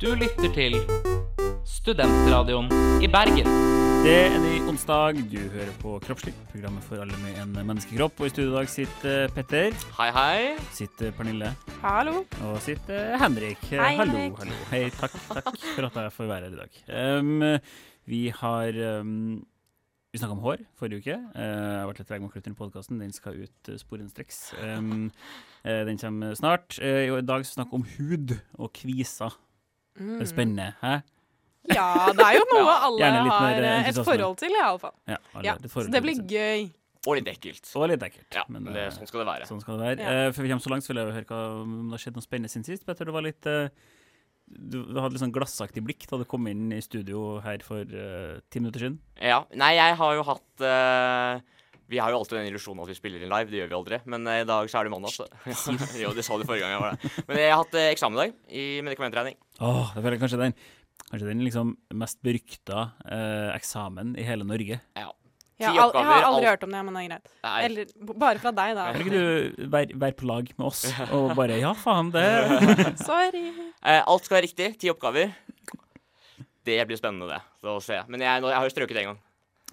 Du lytter til Studentradioen i Bergen. Det er ny onsdag. Du hører på Kroppslig, programmet for alle med en menneskekropp. Og i studio i dag sitter Petter, Hei, hei. sitter Pernille Hallo. og sitter Henrik. Hei, hallo, Henrik. hallo. Hei, takk, takk for at jeg får være her i dag. Um, vi har um, Vi snakka om hår forrige uke. Uh, jeg har vært litt treg med å klippe den podkasten. Den skal ut uh, sporenstreks. Um, uh, den kommer snart. Uh, I dag skal vi snakke om hud og kviser. Det er spennende. Hæ? Ja, det er jo noe alle har mer, eh, eh, et forhold til, iallfall. Ja, alle Ja, så det blir gøy. Og litt ekkelt. Og litt ekkelt. Ja, men, det, uh, sånn skal det være. Sånn skal det være. Ja. Uh, før vi kommer så langt, så vil jeg høre hva, om det har skjedd noe spennende siden sist. Petter, det var litt uh, du, du hadde litt sånn glassaktig blikk da du kom inn i studio her for eh, ti minutter siden. Ja. Nei, jeg har jo hatt eh, Vi har jo alltid den illusjonen at vi spiller inn live. Det gjør vi aldri. Men eh, i dag så er det mandag. Så. jo, det sa du forrige gang jeg var der. Men jeg har hatt eh, eksamen i dag i medikamentregning. Åh, det føler jeg kanskje den Kanskje den liksom mest berykta eh, eksamen i hele Norge. Ja. Ja, al- jeg har aldri alt- hørt om det, men det er greit. Eller bare fra deg, da. Kan ikke du være, vær på lag med oss og bare Ja, faen, det Sorry. eh, alt skal være riktig. Ti oppgaver. Det blir spennende, det. Så se. Men jeg, nå, jeg har jo strøket en gang.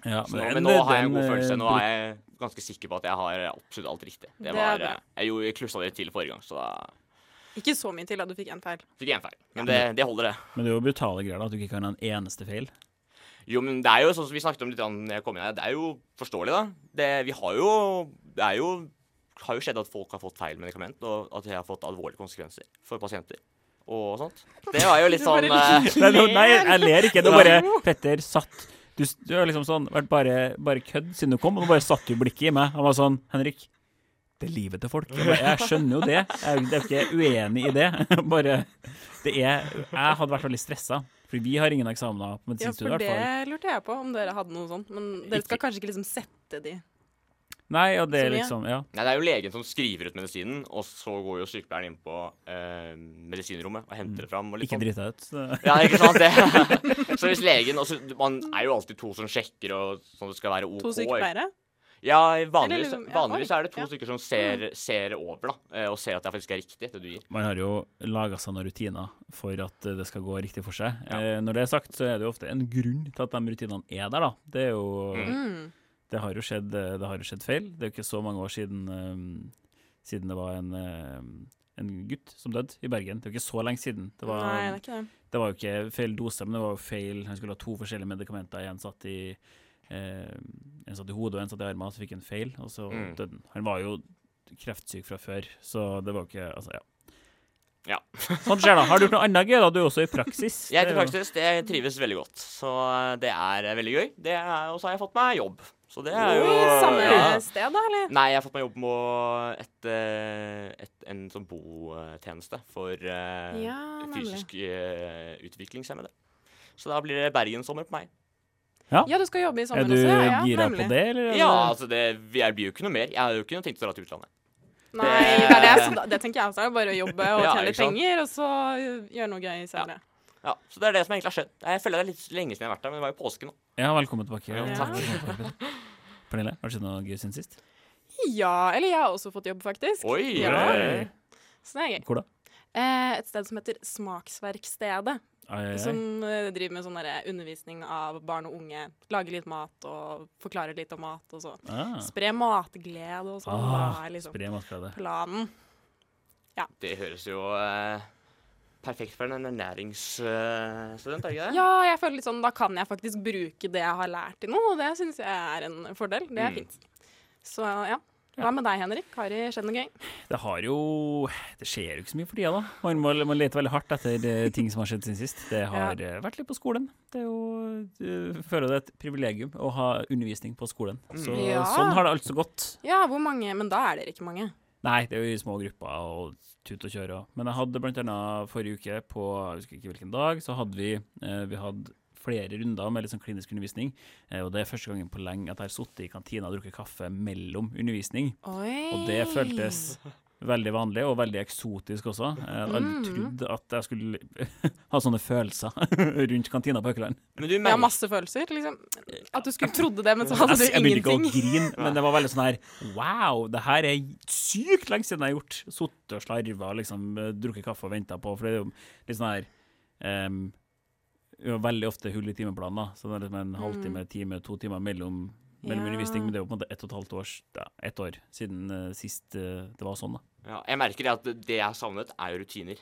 Ja, Så men nå har jeg en god eh, følelse. Nå er jeg ganske sikker på at jeg har absolutt alt riktig. Det Det var, eh, jeg gjorde klussa det til forrige gang, så da Ikke så mye til at du fikk en feil. fikk én en feil. Men det, det holder, det. Men det er jo brutale greier da, at du ikke kan ha en eneste feil. Jo, men det er jo sånn som vi snakket om litt da jeg kom inn her, det er jo forståelig, da. Det, vi har jo Det er jo har jo skjedd at folk har fått feil medikament, og at det har fått alvorlige konsekvenser for pasienter og sånt. Det var jo litt sånn eh, Nei, jeg ler ikke. Det er bare Petter satt Du, du har liksom sånn vært bare, bare kødd siden du kom, og nå bare satte du blikket i meg. Han var sånn Henrik, det er livet til folk. Jeg, bare, jeg skjønner jo det. Jeg jeg er ikke uenig i det. Bare Det er Jeg hadde vært veldig stressa, for vi har ingen eksamener på Ja, for det lurte jeg på, om dere hadde noe sånt. Men dere skal kanskje ikke liksom sette de Nei, og det er liksom Ja. Nei, det er jo legen som skriver ut medisinen, og så går jo sykepleieren inn på eh, medisinrommet og henter det fram. Og Ikke drita ut. så- Ja, ikke sant? Det. så hvis legen også, Man er jo alltid to som sjekker, og sånn det skal være OK. to sykepleiere? Ja, vanligvis, vanligvis er det to ja. stykker som ser, ser over, da, eh, og ser at det faktisk er riktig, det du gir. Man har jo laga seg noen rutiner for at eh, det skal gå riktig for seg. Ja. Eh, når det er sagt, så er det jo ofte en grunn til at de rutinene er der, da. Det er jo Mm. Det har jo skjedd, eh, det har skjedd feil. Det er jo ikke så mange år siden, um, siden det var en, um, en gutt som døde i Bergen. Det er jo ikke så lenge siden. Det var, Nei, det ikke det. det var jo ikke feil dose, men det var jo feil Han skulle ha to forskjellige medikamenter. En satt i, eh, en satt i hodet og en satt i armen, så fikk han feil, og så Mm. døde han. Han var jo kreftsyk fra før, så det var jo ikke Altså, ja. Ja. Sånn skjer da. Har du gjort noe annet gøy, da? Du er også i praksis. Jeg er i praksis, det trives veldig godt, så det er veldig gøy. Det er, og så har jeg fått meg jobb, så det er jo I samme ja. sted, da, eller? Nei, jeg har fått meg jobb på et, et, en sånn botjeneste for uh, Ja, fysisk uh, utviklingshemmede. Så da blir det bergenssommer på meg. Ja, du skal jobbe i sommer Er du også? Ja, ja, gira på det, eller? Ja, altså det jeg blir jo ikke noe mer. Jeg har jo ikke noe tenkt å dra til utlandet. Nei, det er det, det tenker jeg også. Det er bare å jobbe og Ja, tjene penger, og så gjøre noe gøy senere. Ja, Så det er det som egentlig har skjedd. Jeg føler det er litt lenge siden jeg har vært der, men det var jo påske nå. Ja, velkommen tilbake. Ja, takk. Pernille, har det skjedd noe gøy siden sist? Ja, eller jeg har også fått jobb, faktisk. Oi! Ja. Så det er gøy. Hvor da? Eh, et sted som heter Smaksverkstedet. Ai, ai, ai. Som eh, driver med sånn der undervisning av barn og unge. Lager litt mat og forklarer litt om mat og så. Ah. Spre matglede og sånn. Ah, liksom Spre matglede. planen. Det høres jo eh, perfekt for en ernæringsstudent, er det ikke det? Ja, jeg føler litt sånn, da kan jeg faktisk bruke det jeg har lært til noe, og det syns jeg er en fordel. Det er Mm. fint. Så ja. Hva med deg, Henrik? Har det skjedd noe gøy? Det har jo Det skjer jo ikke så mye for tida, da. Man må man leter veldig hardt etter eh, ting som har skjedd siden sist. Det har ja. vært litt på skolen. Det er jo du føler det er et privilegium å ha undervisning på skolen. Så, Ja. Sånn har det altså gått. Ja, hvor mange? Men da er dere ikke mange. Nei, det er jo i små grupper og tut og kjøre. Men jeg hadde blant annet forrige uke, på jeg husker ikke hvilken dag, så hadde vi, eh, vi hadde flere runder med sånn klinisk undervisning. Eh, og det er første gangen på lenge at jeg har sittet i kantina og drukket kaffe mellom undervisning. Oi. Og det føltes veldig vanlig, og veldig eksotisk også. Jeg hadde aldri Mm. trodd at jeg skulle ha sånne følelser rundt kantina på Haukeland. Men du Ja, mener masse følelser, liksom. At du skulle trodde det, men så hadde Jeg, ingenting. jeg begynte ikke å grine, men det var veldig sånn her Wow, det her er sykt lenge siden jeg har gjort. Sittet og slarva liksom eh, drukket kaffe og venta på. For det er jo litt sånn her um, jo, veldig ofte hull i timeplanen, da. Så det er liksom en halvtime, time, to timer mellom, mellom Ja. undervisning. Men det er jo på en måte ett og et halvt års, ja, ett år siden uh, sist uh, det var sånn, da. Ja, jeg merker at det jeg har savnet, er jo rutiner.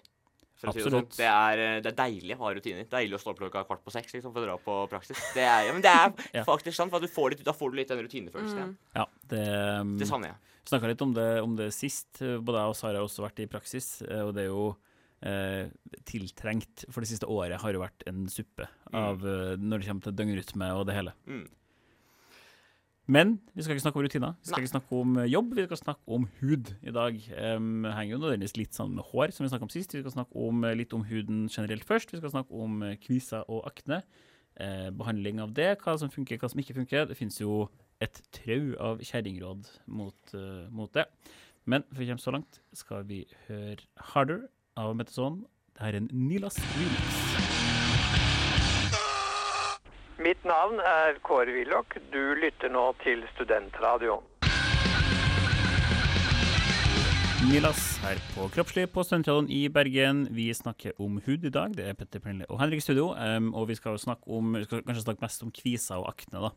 Det, sånn. Absolutt. det, er, eh, det er deilig å ha rutiner. Deilig å stå opp klokka kvart på seks liksom, for å dra på praksis. Det er, ja, men det er Ja. faktisk sant, for at du får litt, da får du litt den rutinefølelsen. Mm. Ja, det, um, Det savner jeg. snakka litt om det, om det sist. Både jeg og Sara har også vært i praksis, eh, og det er jo eh, tiltrengt. For det siste året har jo vært en suppe av eh, når det kommer til døgnrytme og det hele. Mm. Men vi skal ikke snakke om rutiner. Vi skal Nei. ikke snakke om eh, jobb, vi skal snakke om hud i dag. Um, henger jo nødvendigvis litt sammen med hår, som vi snakket om sist. Vi skal snakke om, eh, litt om huden generelt først. Vi skal snakke om eh, kviser og akne. Eh, behandling av det, hva som funker, hva som ikke funker. Det finnes jo et trau av kjerringråd mot, uh, mot det. Men før vi kommer så langt, skal vi høre 'Harder' av Metteson. Det her er en ny remix. Mitt navn er Kåre Willoch. Du lytter nå til Studentradioen. Milas her på Kroppslig på Studentradioen i Bergen. Vi snakker om hud i dag. Det er Petter Pernille og Henrik i studio. Um, og vi skal snakke om, vi skal kanskje snakke mest om kviser og akne, da.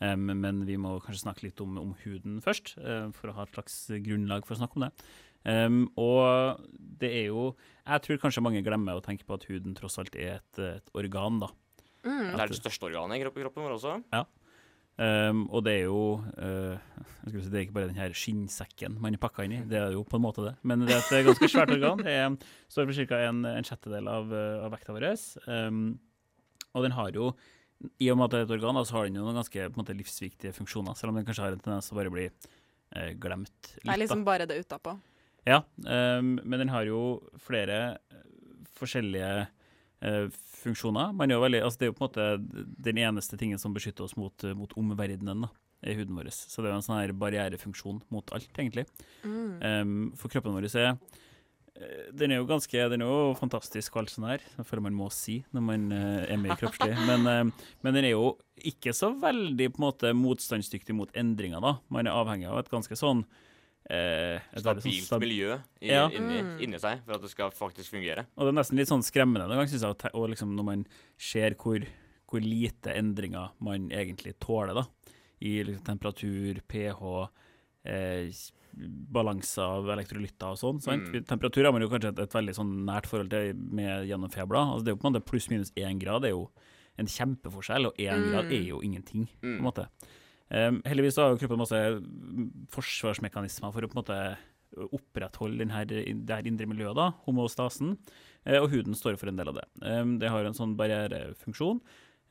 Um, men vi må kanskje snakke litt om, om huden først, um, for å ha et slags grunnlag for å snakke om det. Um, og det er jo Jeg tror kanskje mange glemmer å tenke på at huden tross alt er et, et organ, da. Mm. Det er det største organet i kroppen, vår også. Um, og det er jo uh, si, Det er ikke bare den her skinnsekken man er pakka inn i, det er jo på en måte det. Men det er et ganske svært organ. Det er, står for ca. En, en sjettedel av, uh, av vekta vår. Um, og den har jo, i og med at det er et organ, så så har den jo noen ganske på en måte, livsviktige funksjoner. Selv om den kanskje har en tendens til å bare bli uh, glemt litt. Det er da. liksom bare det utapå. Ja, um, men den har jo flere eh, forskjellige eh, funksjoner. Man er veldig, altså det er jo på en måte den eneste tingen som beskytter oss mot, eh, mot omverdenen, da, i huden vår. Så det er en sånn her barrierefunksjon mot alt, egentlig. Mm. Um, for kroppen vår er eh, den er jo ganske, den er jo fantastisk og alt sånt her, det føler man må si når man uh, er med i kroppslig. Men, uh, men den er jo ikke så veldig på en måte motstandsdyktig mot endringer, da. Man er avhengig av et ganske sånn eh, et sånn Stabilt stab- miljø i, Ja. inni, Mm. inni seg for at det skal faktisk fungere. Og det er nesten litt sånn skremmende noen ganger, synes jeg, og liksom når man ser hvor, hvor lite endringer man egentlig tåler, da. I liksom temperatur, pH, eh, balanse av elektrolytter og sånn. sant? Mm. Temperatur har man jo kanskje et, et veldig sånn nært forhold til med gjennom febler. Altså, det er jo på en måte pluss-minus én grad er jo en kjempeforskjell, og én Mm. grad er jo ingenting. på en Mm. måte. Um, heldigvis har kroppen masse forsvarsmekanismer for å på en måte opprettholde denne, det her indre miljøet, da, homostasen, eh, og huden står for en del av det. Um, det har en sånn barrierefunksjon,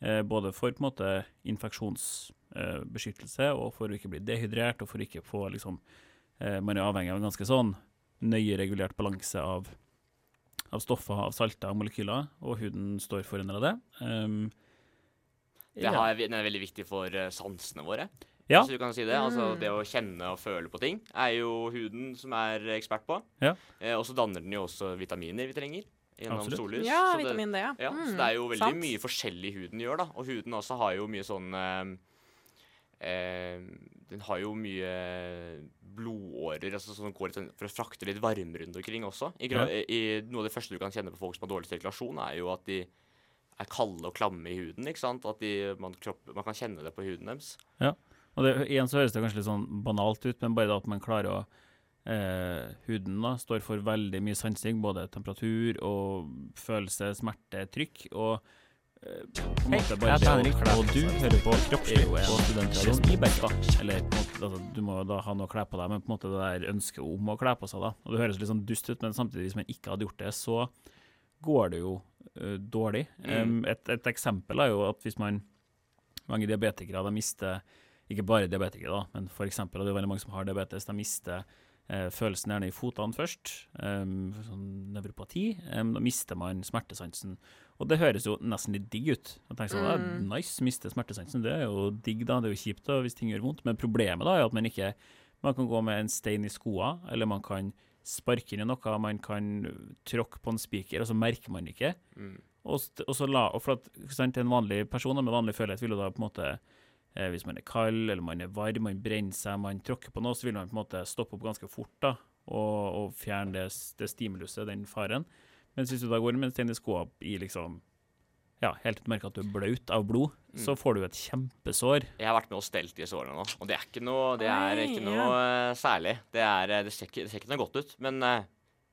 eh, både for på en måte infeksjonsbeskyttelse og for å ikke bli dehydrert, og for å ikke få liksom eh, Man er avhengig av en ganske sånn nøye regulert balanse av, av stoffer, av salter og molekyler, og huden står for en del av det. Um, Det har, den er veldig viktig for eh, sansene våre. Ja. Hvis du kan si det. Altså, Mm. det å kjenne og føle på ting er jo huden som er ekspert på. Ja. Eh, og så danner den jo også vitaminer vi trenger gjennom Absolutt. sollys. Ja, så det- vitamin D, ja. Ja, Mm, så det er jo veldig sant. mye forskjellig huden gjør, da. Og huden også har jo mye sånn eh, eh, Den har jo mye blodårer altså, som går i sånn- for å frakte litt varme rundt omkring også. I, i, noe av det første du kan kjenne på folk som har dårlig sirkulasjon, er jo at de er kalde og klamme i huden. ikke sant? At de, man, kropp, man kan kjenne det på huden deres. Ja, Og det, igjen så høres det kanskje litt sånn banalt ut, men bare det at man klarer å eh, Huden da står for veldig mye sansing, både temperatur og følelse, smerte, trykk. Og eh, på en måte bare det å Og du hører på Kroppslig på Studentradioen i Berka. Eller på en måte, altså, du må da ha noe å kle på deg, men på en måte det der ønsket om å kle på seg, da. Og det høres litt sånn dust ut, men samtidig, hvis man ikke hadde gjort det, så går det jo dårlig. Mm. Et, et eksempel er jo at hvis man Mange diabetikere de mister ikke bare diabetikere, da, men for eksempel, og det er veldig mange som har diabetes, de mister eh, følelsen gjerne i fotene først, um, sånn nevropati. Um, da mister man smertesansen. Og det høres jo nesten litt digg ut. Jeg tenker sånn, Mm. mm. Nice, miste smertesansen, det er jo digg, da. Det er jo kjipt da, hvis ting gjør vondt. Men problemet da er at man ikke Man kan gå med en stein i skoa, eller man kan sparke inn i noe, man kan tråkke på en spiker, og så merker man ikke. Mm. Og, og så la, og for at sant, En vanlig person med vanlig følelse vil jo da på en måte eh, Hvis man er kald eller man er varm, man brenner seg, man tråkker på noe, så vil man på en måte stoppe opp ganske fort da, og, og fjerne det, det stimuluset, den faren. Mens hvis du da går med i skoa i liksom Ja, helt til du merker at du er blaut av blod, så får du et kjempesår. Jeg har vært med og stelt de sårene nå, og det er ikke noe, det er Oi, ikke noe eh, særlig. Det, er, eh, det, ser ikke, det ser ikke noe godt ut, men eh,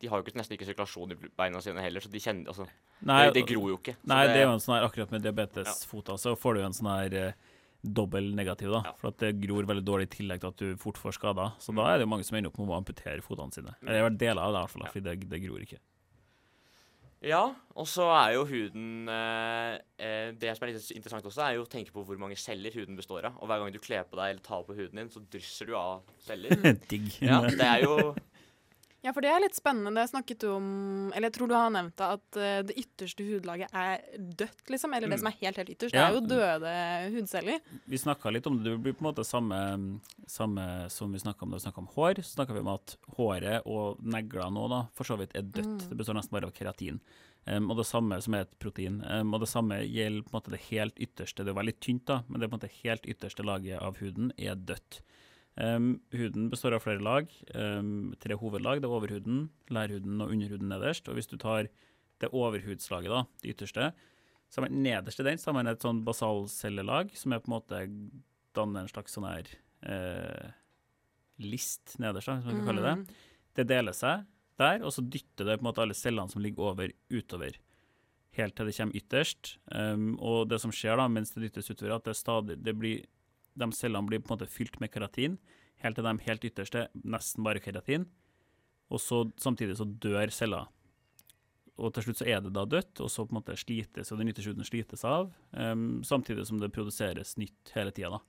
de har jo ikke, nesten ikke sirkulasjon i beina sine heller, så de kjenner altså, Nei, det, det gror jo ikke. Så Nei, det er jo en sånn her, akkurat med diabetesfota så får du jo en sånn her eh, dobbel negativ, da. Ja. For at det gror veldig dårlig i tillegg til at du fort får skader. Så da er det jo mange som ender opp med å amputere fotene sine. Eller i hvert fall deler av det, i hvert fall, Ja. fordi det, det gror ikke. Ja, og så er jo huden eh, eh, Det som er litt interessant også, er jo å tenke på hvor mange celler huden består av. Og hver gang du kler på deg eller tar på huden din, så drysser du av celler. Digg. Ja, det er jo Ja, for det er litt spennende. Det snakket du om Eller jeg tror du har nevnt det, at eh, det ytterste hudlaget er dødt, liksom. Eller det Mm. som er helt, helt ytterst. Ja. Det er jo døde hudceller. Vi snakka litt om det. Det blir på en måte samme, samme som vi snakka om da vi snakka om hår. Så snakka vi om at håret og negler nå da, for så vidt er dødt. Det består nesten bare av keratin. Um, og det samme som er et protein. Um, og det samme gjelder på en måte det helt ytterste. Det er veldig tynt, da, men det er på en måte helt ytterste laget av huden er dødt. Um, huden består av flere lag. Um, tre hovedlag. Det er overhuden, lærhuden og underhuden nederst. Og hvis du tar det overhudslaget, da, det ytterste, så har man nederst i den så har man et sånn basalcellelag, som er på en måte danner en slags sånn her eh, list nederst, da, som man kan kalle det. Det deler seg der, og så dytter det på en måte alle cellene som ligger over, utover. Helt til det kommer ytterst. Um, og det som skjer da, mens det dyttes utover, at det stadig, det blir, de cellene blir på en måte fylt med keratin, helt til de helt ytterste nesten bare keratin. Og så samtidig så dør celler. Og til slutt så er det da dødt, og så på en måte slites, og den ytterste huden slites av, um, samtidig som det produseres nytt hele tida, da.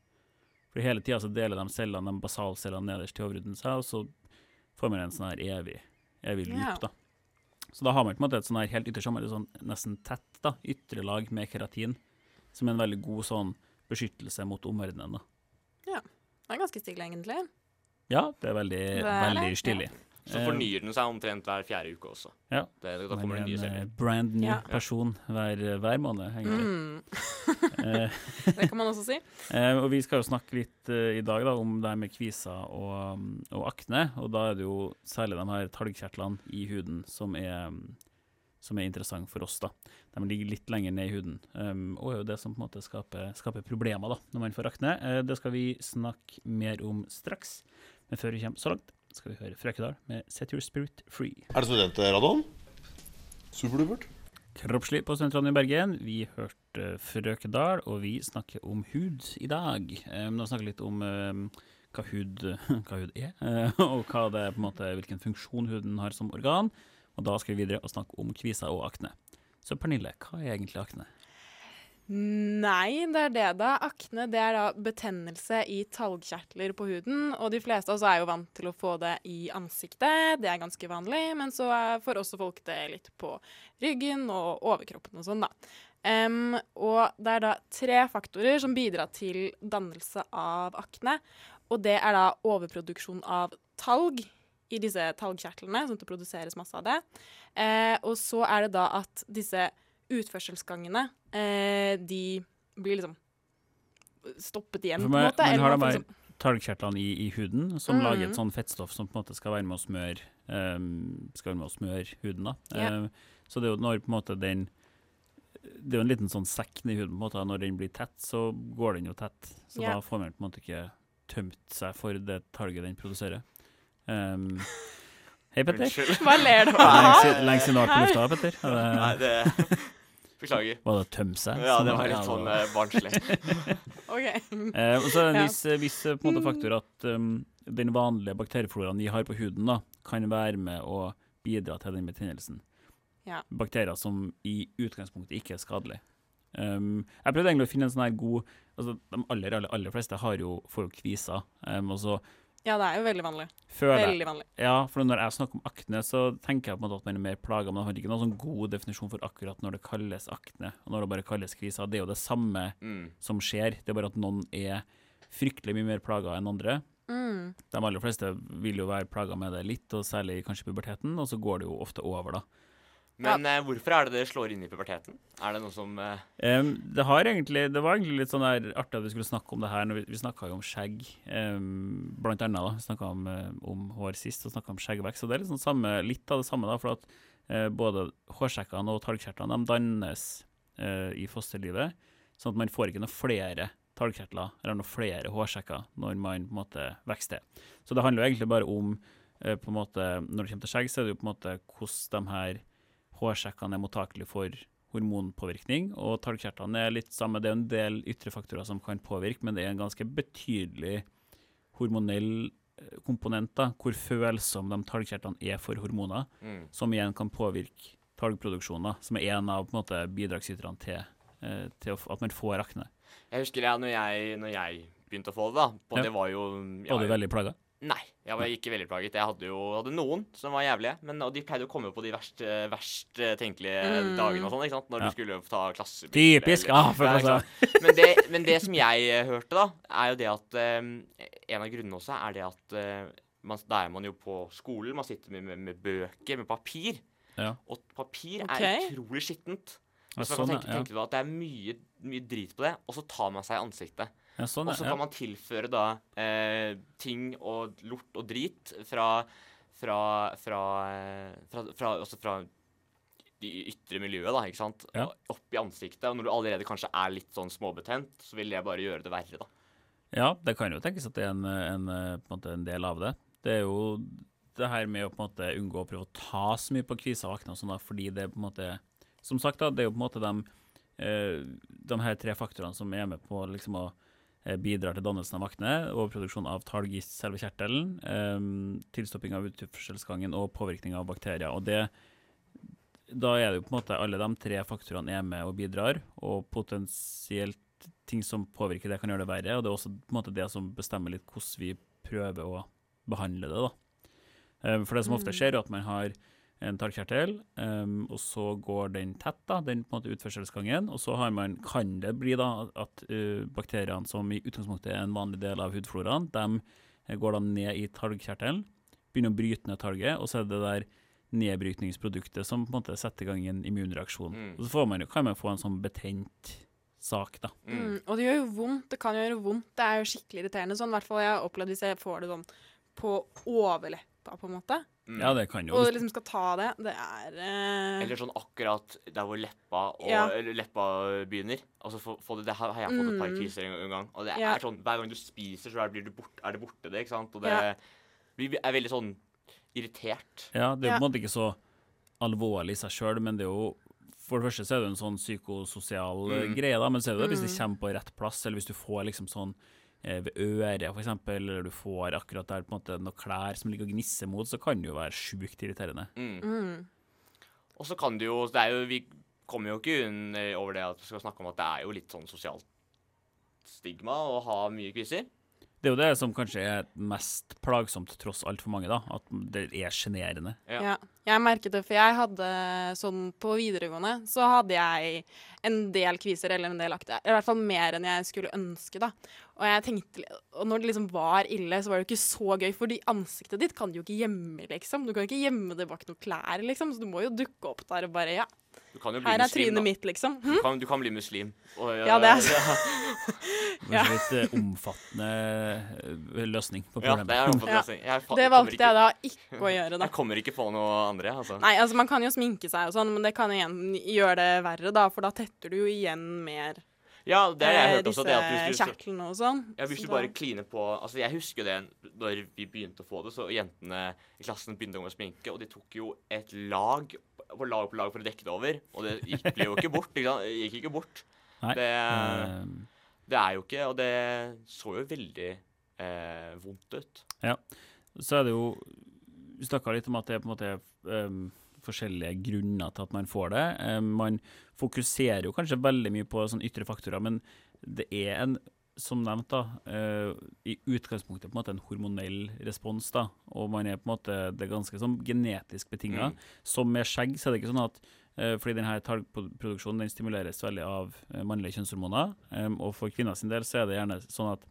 For hele tida så deler de cellene, de basalcellene nederst til overhuden seg, og så får man en sånn her evig, evig loop, Ja. da. Så da har man på en måte et sånn her helt ytterst, sånn nesten tett, da, ytre lag med keratin, som er en veldig god sånn beskyttelse mot omverdenen, da. Det er ganske stille, egentlig. Ja, det er veldig, veldig stilig. Ja. Så Eh, fornyer den seg omtrent hver fjerde uke også. Ja. Det, da kommer er det nye en eh, brand new Ja. person hver, hver måned, egentlig. Mm, Eh, det kan man også si. Eh, og vi skal jo snakke litt eh, i dag da, om det her med kviser og, um, og akne. Og da er det jo særlig de her talgkjertlene i huden som er, um, som er interessant for oss. da. De ligger litt lenger ned i huden, um, og er jo det som på en måte skaper, skaper problemer da, når man får akne. Uh, det skal vi snakke mer om straks. Men før vi kommer så langt, skal vi høre Frøkedal med 'Set Your Spirit Free'. Er det studentradioen? Superdupert. Kroppslig på Sentralen i Bergen. Vi hørte Frøkedal, og vi snakker om hud i dag. Um, nå snakker vi litt om um, hva, hud, hva hud er, eh, og hva det, måte, hvilken funksjon huden har som organ. Og da skal vi videre og snakke om kviser og akne. Så Pernille, hva er egentlig akne? Nei, det er det, da. Akne det er da betennelse i talgkjertler på huden. Og de fleste av oss er jo vant til å få det i ansiktet, det er ganske vanlig. Men så får også folk det litt på ryggen og overkroppen og sånn, da. Um, og det er da tre faktorer som bidrar til dannelse av akne. Og det er da overproduksjon av talg i disse talgkjertlene, sånn at det produseres masse av det. Eh, og så er det da at disse utførselsgangene, eh, de blir liksom stoppet igjen, på en måte. man har da de liksom- talgkjertlene i, i huden som Mhm. lager et sånn fettstoff som på en måte skal være med å smøre, um, skal være med å smøre huden. da. Yeah. Uh, så det er jo når på en måte den Det er jo en liten sånn sekk i huden. på en måte, Når den blir tett, så går den jo tett. Så yeah. da får man på en måte ikke tømt seg for det talget den produserer. Um, hei, Petter. Unnskyld. Hva ler du av? Lenge siden du har vært på lufta, Petter. Er Nei, det- Beklager. Var det å tømme seg? Ja, det var litt sånn eh, barnslig. OK. Eh, og så er det en Ja. viss, viss eh, på en måte faktor at um, den vanlige bakteriefloraen vi har på huden, da, kan være med å bidra til den betennelsen. Ja. Bakterier som i utgangspunktet ikke er skadelige. Um, jeg prøvde egentlig å finne en sånn her god altså De aller, aller, aller fleste har jo, får jo kviser. Um, og så Ja, det er jo veldig vanlig. føler jeg Veldig vanlig. ja, for når jeg snakker om akne, så tenker jeg på en måte at man er mer plaga, men jeg har ikke noen sånn god definisjon for akkurat når det kalles akne, og når det bare kalles kviser. Det er jo det samme Mm. som skjer, det er bare at noen er fryktelig mye mer plaga enn andre. Mm. De aller fleste vil jo være plaga med det litt, og særlig kanskje i puberteten, og så går det jo ofte over, da. Men eh, hvorfor er det det slår inn i puberteten? Er det noe som eh, um, det, har egentlig, det var egentlig litt sånn der artig at vi skulle snakke om det her. Når vi vi snakka jo om skjegg, um, blant annet. da, Vi snakka om, eh, om hår sist, og snakka om skjeggvekst. Og det er liksom samme, litt av det samme, da. For at uh, både hårsekkene og talgkjertlene de dannes uh, i fosterlivet, sånn at man får ikke noe flere talgkjertler eller noe flere hårsekker når man på en måte vokser til. Så det handler jo egentlig bare om uh, på en måte, Når det kommer til skjegg, så er det jo på en måte hvordan de her hårsekkene er mottakelige for hormonpåvirkning. Og talgkjertlene er litt samme. Det er en del ytre faktorer som kan påvirke, men det er en ganske betydelig hormonell eh, komponent, da, hvor følsomme de talgkjertlene er for hormoner, Mm. som igjen kan påvirke talgproduksjonen, som er en av på en måte, bidragsyterne til, eh, til at man får akne. Jeg husker det når jeg, når jeg begynte å få det, da. Og Ja. det var jo jeg Var var du veldig plaga? Nei, jeg var ikke veldig plaget. Jeg hadde jo hadde noen som var jævlige, men og de pleide å komme på de verst, eh, verst eh, tenkelige Mm. dagene og sånn, ikke sant? Når Ja. du skulle ta klassebil. Typisk! eller- Ah, for Ja, ikke altså. men, det, men det som jeg eh, hørte, da, er jo det at um, En av grunnene også er det at uh, man, da er man jo på skolen, man sitter med, med, med bøker, med papir. Ja. Og papir okay. er utrolig skittent. Så man sånn, kan tenke, ja. tenke på at det er mye, mye drit på det, og så tar man seg i ansiktet. Ja, sånn, Og så ja. kan man tilføre da eh, ting og lort og drit fra fra fra, fra, fra, altså fra det ytre miljøet, da, ikke sant? Ja. Opp i ansiktet. Og når du allerede kanskje er litt sånn småbetent, så vil det bare gjøre det verre, da. Ja, det kan jo tenkes at det er en, en, på en, en del av det. Det er jo det her med å på en måte unngå å prøve å ta så mye på kviser og sånn, da, fordi det er på en måte Som sagt, da, det er jo på en måte de, eh, de her tre faktorene som er med på liksom å bidrar til dannelsen av akne, overproduksjon av talg i selve kjertelen, eh, tilstopping av utførselsgangen og påvirkning av bakterier. Og det da er det jo på en måte alle de tre faktorene er med og bidrar, og potensielt ting som påvirker det, kan gjøre det verre. Og det er også på en måte det som bestemmer litt hvordan vi prøver å behandle det. da. Eh, For det som ofte skjer, er at man har en tarmkjertel, um, og så går den tett, da, den på en måte utførselsgangen, og så har man, kan det bli da at uh, bakteriene som i utgangspunktet er en vanlig del av hudfloraen, de eh, går da ned i talgkjertelen, begynner å bryte ned talget, og så er det der nedbrytningsproduktet som på en måte setter i gang en immunreaksjon. Mm. Og så får man, kan man få en sånn betent sak, da. Mm. Mm, og det gjør jo vondt. Det kan gjøre vondt. Det er jo skikkelig irriterende. Sånn, i hvert fall jeg har opplevd hvis jeg får det sånn på overleppa, på en måte. Mm. Ja, det kan jo Og liksom skal ta det. Det er eh, Eller sånn akkurat der hvor leppa, og, Ja. eller leppa begynner. Altså få, få det, det har har jeg fått et par Mm. kriser en, en gang. Og det Ja. er sånn, Hver gang du spiser, så er, blir du bort, er det borte, det. ikke sant? Og det Ja. Vi er veldig sånn irritert. Ja, det er på en måte ikke så alvorlig i seg sjøl, men det er jo For det første så er det en sånn psykososial eh, Mm. greie, da, men så er det det hvis det Mm. kommer på rett plass, eller hvis du får liksom sånn ved øret, eksempel, eller du får akkurat der på en måte noen klær som ligger og gnisser mot, så kan det jo være sjukt irriterende. Mm. mm. Og så kan det jo det er jo, Vi kommer jo ikke unn eh, over det at vi skal snakke om at det er jo litt sånn sosialt stigma å ha mye kviser. Det er jo det som kanskje er mest plagsomt tross alt for mange, da, at det er sjenerende. Ja. Ja. Jeg merket det, for jeg hadde sånn på videregående så hadde jeg en del kviser eller en del akte. I hvert fall mer enn jeg skulle ønske, da. Og jeg tenkte, og når det liksom var ille, så var det jo ikke så gøy, fordi ansiktet ditt kan du jo ikke gjemme, liksom. Du kan ikke gjemme det bak noen klær, liksom, så du må jo dukke opp der og bare Ja, Du kan jo bli her er muslim, trynet da. mitt, liksom. Hm? Du kan, du kan bli muslim. Og, Ja, det er Kanskje litt eh, omfattende eh, løsning på problemet. Ja, det er omfattende Ja. løsning. Jeg, Det valgte ikke, jeg da ikke å gjøre, da. Jeg kommer ikke på noe andre, altså. Nei, altså man kan jo sminke seg og sånn, men det kan igjen gjøre det verre, da, for da tetter du jo igjen mer Ja, det har jeg eh, hørt også. Det at hvis du, og sånn. ja, hvis du bare kliner på Altså, jeg husker det når vi begynte å få det, så jentene i klassen begynte å sminke, og de tok jo et lag på lag på lag for å dekke det over, og det gikk, ble jo ikke bort. Ikke sant? Det gikk ikke bort. Nei. Det, Eh, det er jo ikke Og det så jo veldig eh, vondt ut. Ja. så er det jo Vi snakka litt om at det er på en måte um, forskjellige grunner til at man får det. Um, man fokuserer jo kanskje veldig mye på sånne ytre faktorer, men det er en som nevnt, da, eh, i utgangspunktet på en måte en hormonell respons. da, Og man er på en måte, det er ganske sånn genetisk betinga. Mm. Som med skjegg så er det ikke sånn at eh, fordi denne talgproduksjonen den stimuleres veldig av eh, mannlige kjønnshormoner. og for kvinner sin del så er det gjerne sånn at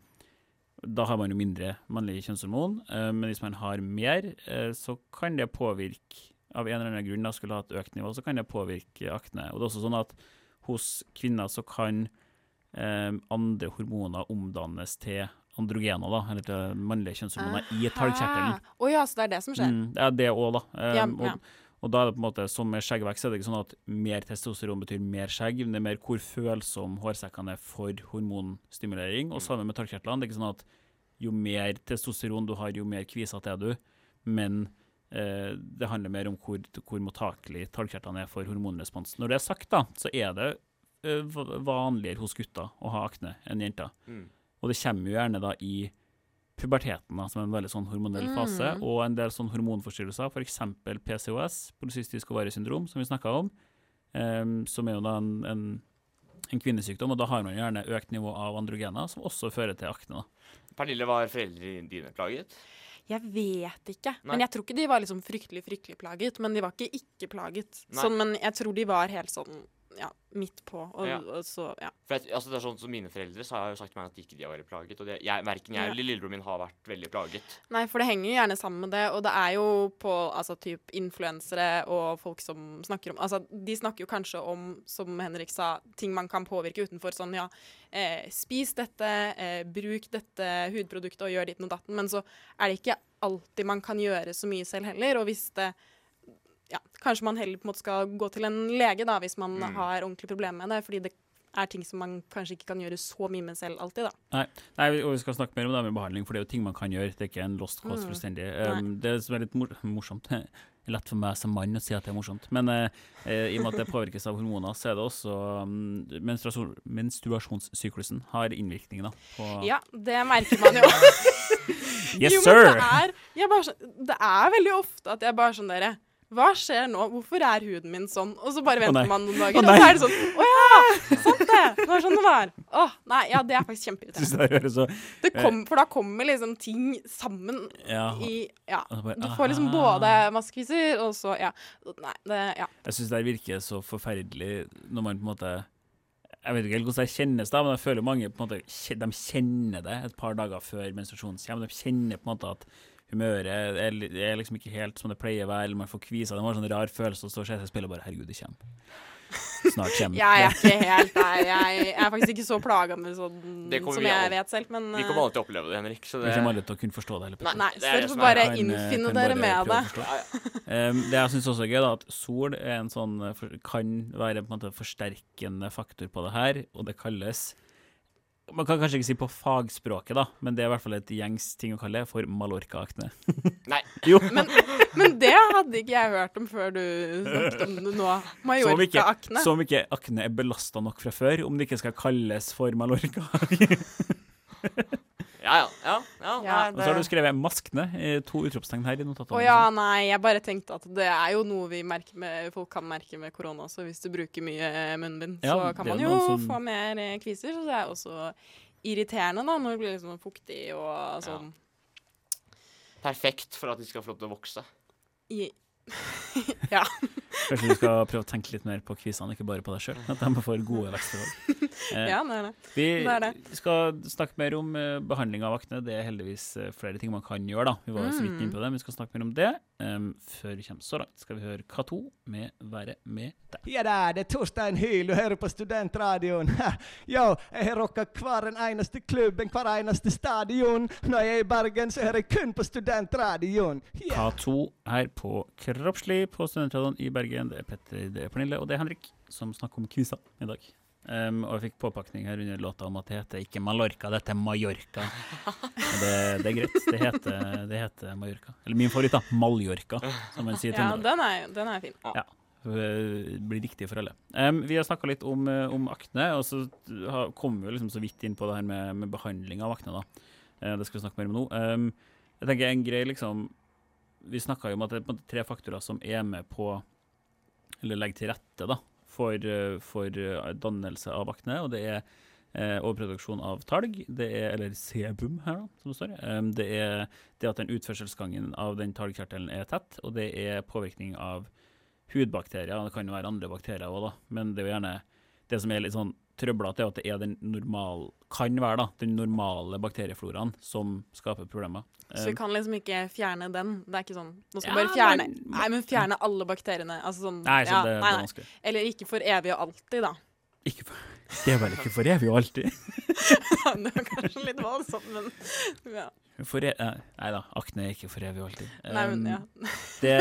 da har man jo mindre mannlige kjønnshormon, eh, men hvis man har mer, så kan det påvirke av en eller annen grunn, da skulle ha et økt nivå, så kan det påvirke akne. Og det er også sånn at hos kvinner så kan andre hormoner omdannes til androgener, da, eller til mannlige kjønnshormoner i talgkjertelen. Å ja, så det er det som skjer. Mm, det er det òg, da. Ja, og, ja. Og da er det på en måte, som med skjeggvekst, er det ikke sånn at mer testosteron betyr mer skjegg, men det er mer hvor følsom hårsekkene er for hormonstimulering. Og sammen med talgkjertlene. Det er ikke sånn at jo mer testosteron du har, jo mer kvisete er du. Men eh, det handler mer om hvor, hvor mottakelig talgkjertlene er for hormonrespons. Når det er sagt, da, så er det eh, vanligere hos gutter å ha akne enn jenter. Mm. Og det kommer jo gjerne da i puberteten, da, som er en veldig sånn hormonell fase, Mm. og en del sånn hormonforstyrrelser, f.eks. PCOS, polycystisk ovariesyndrom, som vi snakka om, um, som er jo da en, en, en kvinnesykdom, og da har man gjerne økt nivå av androgener, som også fører til akne. da. Pernille, var foreldrene dine plaget? Jeg vet ikke. Nei. Men jeg tror ikke de var liksom fryktelig fryktelig plaget. Men de var ikke ikke plaget. Sånn, men jeg tror de var helt sånn ja, midt på. Og, Ja. og så, ja. For jeg, altså det er sånn som Mine foreldre så har jo sagt til meg at ikke de har vært plaget. Og det, jeg, verken jeg eller lillebroren min har vært veldig plaget. Nei, for det henger jo gjerne sammen med det. Og det er jo på altså, typ influensere og folk som snakker om Altså, de snakker jo kanskje om, som Henrik sa, ting man kan påvirke utenfor. Sånn ja, eh, spis dette, eh, bruk dette hudproduktet og gjør ditt og datten. Men så er det ikke alltid man kan gjøre så mye selv heller. Og hvis det ja, Kanskje man heller på en måte skal gå til en lege da, hvis man Mm. har ordentlig problemer med det. Fordi det er ting som man kanskje ikke kan gjøre så mye med selv alltid, da. Nei, nei, og vi skal snakke mer om det med behandling, for det er jo ting man kan gjøre. Det er ikke en lost cause Mm. fullstendig. Um, det som er litt mor morsomt Det er lett for meg som mann å si at det er morsomt, men eh, eh, i og med at det påvirkes av hormoner, så er det også um, menstruasjon, menstruasjonssyklusen har innvirkning da, på Ja, det merker man jo. Yes, jo, men sir! Det er, bare, sånn- det er veldig ofte at jeg bare sånn dere Hva skjer nå? Hvorfor er huden min sånn? Og så bare Å, venter man noen Å, dager, og så er det sånn Å ja! Sant det! Det var sånn det var. Å, nei, ja, det er faktisk kjempeirriterende. det Det kom, for da kommer liksom ting sammen Ja. i Ja. Du får liksom både maskekviser og så Ja. Nei, det Ja. Jeg syns det virker så forferdelig når man på en måte Jeg vet ikke helt hvordan det kjennes, da, men jeg føler mange på en måte De kjenner det et par dager før menstruasjonen kommer. De kjenner på en måte at humøret er, er liksom ikke helt som det pleier å være, eller man får kvisa. Det var en sånn rar følelse å stå og se seg spille og bare Herregud, det kommer. Snart kommer Jeg er ikke helt der. Jeg, jeg er faktisk ikke så plaga med sånn som jeg alle- vet selv, men Vi kommer alle til å oppleve det, Henrik. Så Vi kommer alle til å kunne forstå det. Hele Nei. Nei, det så er dere får bare Kan, eh, innfinne kan dere bare med det. Ja, ja. Um, det jeg syns også er gøy, da, at sol er en sånn, eh, kan være på en måte forsterkende faktor på det her, og det kalles Man kan kanskje ikke si på fagspråket, da, men det er i hvert fall et gjengs ting å kalle det for Mallorca-akne. Nei. Jo, Men, men det hadde ikke jeg hørt om før du snakket om det nå. Mallorca-akne. som om ikke akne er belasta nok fra før, om det ikke skal kalles for Mallorca. Ja, ja. ja, ja, Ja. det... Og så har du skrevet 'maskne', i to utropstegn her i notatene. Å ja, nei, jeg bare tenkte at det er jo noe vi med, folk kan merke med korona også. Hvis du bruker mye eh, munnbind, Ja, så kan man jo som- få mer eh, kviser. Så det er også irriterende da, når det blir liksom fuktig og sånn. perfekt for at de skal få lov til å vokse. I, Kanskje du skal prøve å tenke litt mer på kvisene, ikke bare på deg sjøl. At de får gode vekstforhold. Eh, ja, det er det. Vi Det er det. skal snakke mer om eh, behandling av akne. Det er heldigvis eh, flere ting man kan gjøre. da. Vi var jo så vidt Mm. inne på det, men vi skal snakke mer om det. Um, før vi kommer så langt, skal vi høre K2 med 'Være med deg'. Ja da, det er Torstein Hyl, du hører på Studentradioen. Yo, jeg har rocka hver en eneste klubb hver eneste stadion. Når jeg er i Bergen, så hører jeg kun på Studentradioen. Yeah. K2 her på Kroppslig på Studentradioen i Bergen. Det er Petter, det er Pernille og det er Henrik som snakker om kviser i dag. Um, og jeg fikk påpakning her under låta om at det heter ikke Mallorca, det heter Mallorca. Det, det er greit. Det heter, det heter Mallorca. Eller min favoritt, da. Mallorca, som man sier til Ja, den er, den er fin. Ja. eh, blir riktig for alle. Um, vi har snakka litt om, eh, om akne, og så kom vi liksom så vidt inn på det her med, med behandling av akne. da. Eh, det skal vi snakke mer om nå. Um, jeg tenker en grei liksom Vi snakka jo om at det er tre faktorer som er med på Eller legge til rette da, for, for eh, dannelse av akne. og det er eh, overproduksjon av talg, det er, eller sebum her, da, som det står. Um, det er det at den utførselsgangen av den talgkjertelen er tett, og det er påvirkning av hudbakterier. Det kan jo være andre bakterier òg, da. Men det er jo gjerne det som er litt sånn trøblete, er at det er den normal, kan være da, den normale bakteriefloraen som skaper problemer. Så vi kan liksom ikke fjerne den. Det er ikke sånn Nå skal Ja, vi bare fjerne men- Nei, men fjerne alle bakteriene. Altså sånn Nei, så ja, det, nei, nei. Eller ikke for evig og alltid, da. Ikke for, det er vel ikke for evig og alltid. det var kanskje litt voldsomt, men ja. For, e- eh, nei da, akne er ikke for evig og alltid. Nei, men Um, ja. det,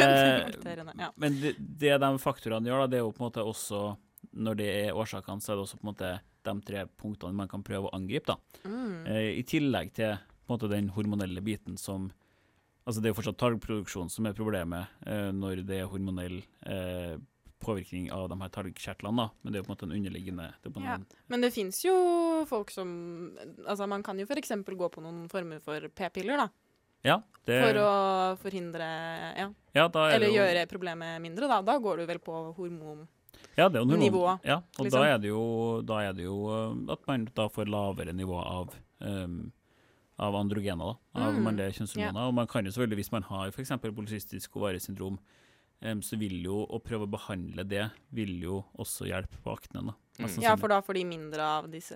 ja. men det, det de faktorene gjør, da, det er jo på en måte også Når det er årsakene, så er det også på en måte de tre punktene man kan prøve å angripe. da. Mm. Eh, I tillegg til på en måte den hormonelle biten som Altså det er jo fortsatt talgproduksjon som er problemet eh, når det er hormonell eh, påvirkning av de her talgkjertlene, da. Men det er jo på en måte en underliggende det Ja. Men det fins jo folk som Altså, man kan jo f.eks. gå på noen former for p-piller, da. ja, det, For å forhindre Ja. ja, er Eller jo, gjøre problemet mindre, da. Da går du vel på hormon... ja, det er jo hormon- nivå, Ja, og liksom. da er det jo, da er det jo eh, at man da får lavere nivå av um, av androgener, da, av Mm, mannlige kjønnshormoner. Og man kan jo selvfølgelig, hvis man har f.eks. polycystisk ovariesyndrom, um, så vil jo å prøve å behandle det vil jo også hjelpe på aknen. da. Mm. Mest Ja, for da får de mindre av disse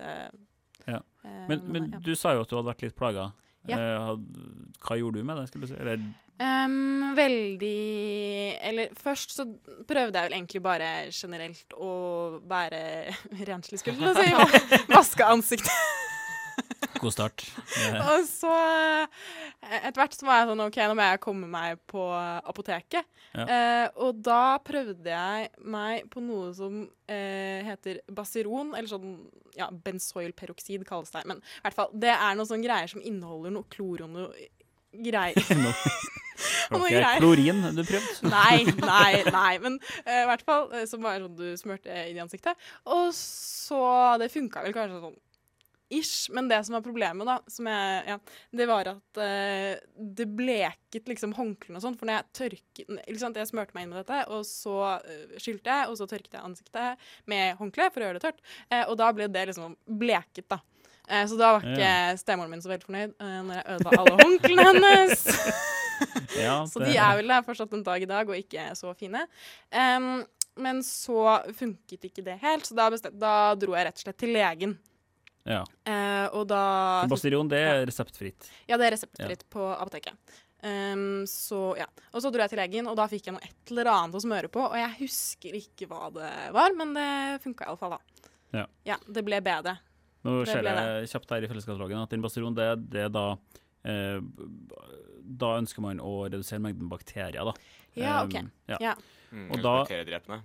Ja. eh, Men, men ja. du sa jo at du hadde vært litt plaga. Ja. Eh, hva gjorde du med det? skulle du si? Eller, Em, veldig Eller først så prøvde jeg vel egentlig bare generelt å være renslig, skulle jeg si. Vaske ansiktet. god start. Og så eh, etter hvert så var jeg sånn OK, nå må jeg komme meg på apoteket. Ja. Uh, og da prøvde jeg meg på noe som uh, heter Baseron, eller sånn ja, benzoylperoksid kalles det. Men i hvert fall, det er noen sånne greier som inneholder noe klor og noe greier. Og greier. Klorin du prøvde? Nei, nei, nei. Men eh, i hvert fall så som det sånn du smurte inn i ansiktet. Og så Det funka vel kanskje sånn ish. Men det som var problemet, da, som jeg, ja, det var at uh, det bleket liksom håndklærne og sånn. For når jeg tørket liksom, Jeg smurte meg inn med dette, og så uh, skylte jeg, og så tørket jeg ansiktet med håndkle for å gjøre det tørt. Uh, og da ble det liksom bleket, da. Så da var ikke Ja. stemoren min så veldig fornøyd når jeg ødela alle håndklærne hennes. Ja, Så de er vel der fortsatt en dag i dag og ikke så fine. Um, men så funket ikke det helt, så da, bestemt, da dro jeg rett og slett til legen. ja. Uh, og da Bastiron, det er reseptfritt. Ja, det er reseptfritt på apoteket. Um, så ja. Og så dro jeg til legen, og da fikk jeg noe et eller annet å smøre på. Og jeg husker ikke hva det var, men det funka iallfall, da. Ja. ja. det ble bedre. Nå ser jeg kjapt her i fellesskapsloggen at din Bastiron, det, det er da Da ønsker man å redusere mengden bakterier, da. Ja, OK. Um, ja. Ja. Mm, Og da- bakteriedrepende.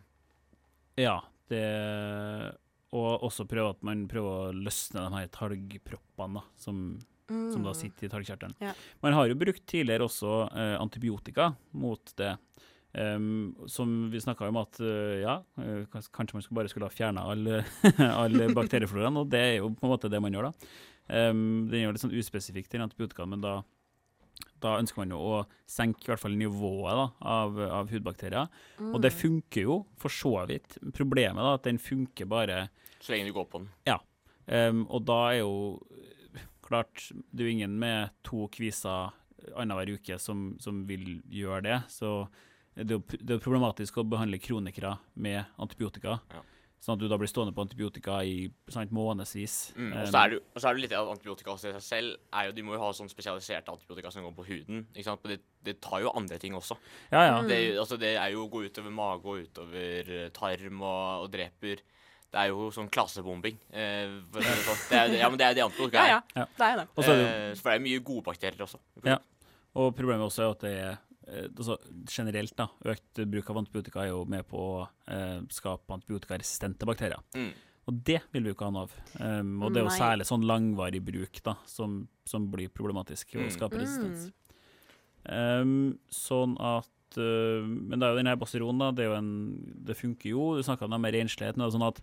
Ja, det Og også prøve at man prøver å løsne de her talgproppene da, som, som da Mm. sitter i talgkjertelen. Ja. Man har jo brukt tidligere også eh, antibiotika mot det. Um, som vi snakka om at uh, ja, eh, kanskje man skulle bare skulle ha fjerna all, all bakteriefloraen, og det er jo på en måte det man gjør da. Um, den er jo litt sånn uspesifikk, den antibiotikaen, men da, da ønsker man jo å senke i hvert fall nivået da, av, av hudbakterier. Og det funker jo for så vidt. Problemet er at den funker bare Så lenge du går på den. Um, og da er jo klart Det er jo ingen med to kviser annenhver uke som, som vil gjøre det. Så det er jo problematisk å behandle kronikere med antibiotika. Ja. Sånn at du da blir stående på antibiotika i sant, månedsvis. Mm. Og Um, så er det og så er det litt at antibiotika i seg selv er jo, De må jo ha sånn spesialiserte antibiotika som går på huden. ikke sant? Det, det tar jo andre ting også. ja, ja. Det, altså, det er jo å gå utover mage og utover eh, tarm og, og dreper. Det er jo sånn klassebombing. Eh, for det er, det er, ja, men det er det antibiotika Ja, er. ja. Ja. Det er det. Og så det Eh, for det er mye gode bakterier også. Ja. Og problemet også er at det er eh, altså, generelt da, økt bruk av antibiotika er jo med på å eh, skape antibiotikaresistente bakterier. Mm. Og det vil vi jo ikke ha noe av. Um, og det er jo særlig sånn langvarig bruk da, som, som blir problematisk og Mm. skaper Mm. resistens. Um, sånn at uh, Men det er jo denne baseronen da. Det, er jo en, det funker jo. Du snakka om det med renslighet. men det er sånn at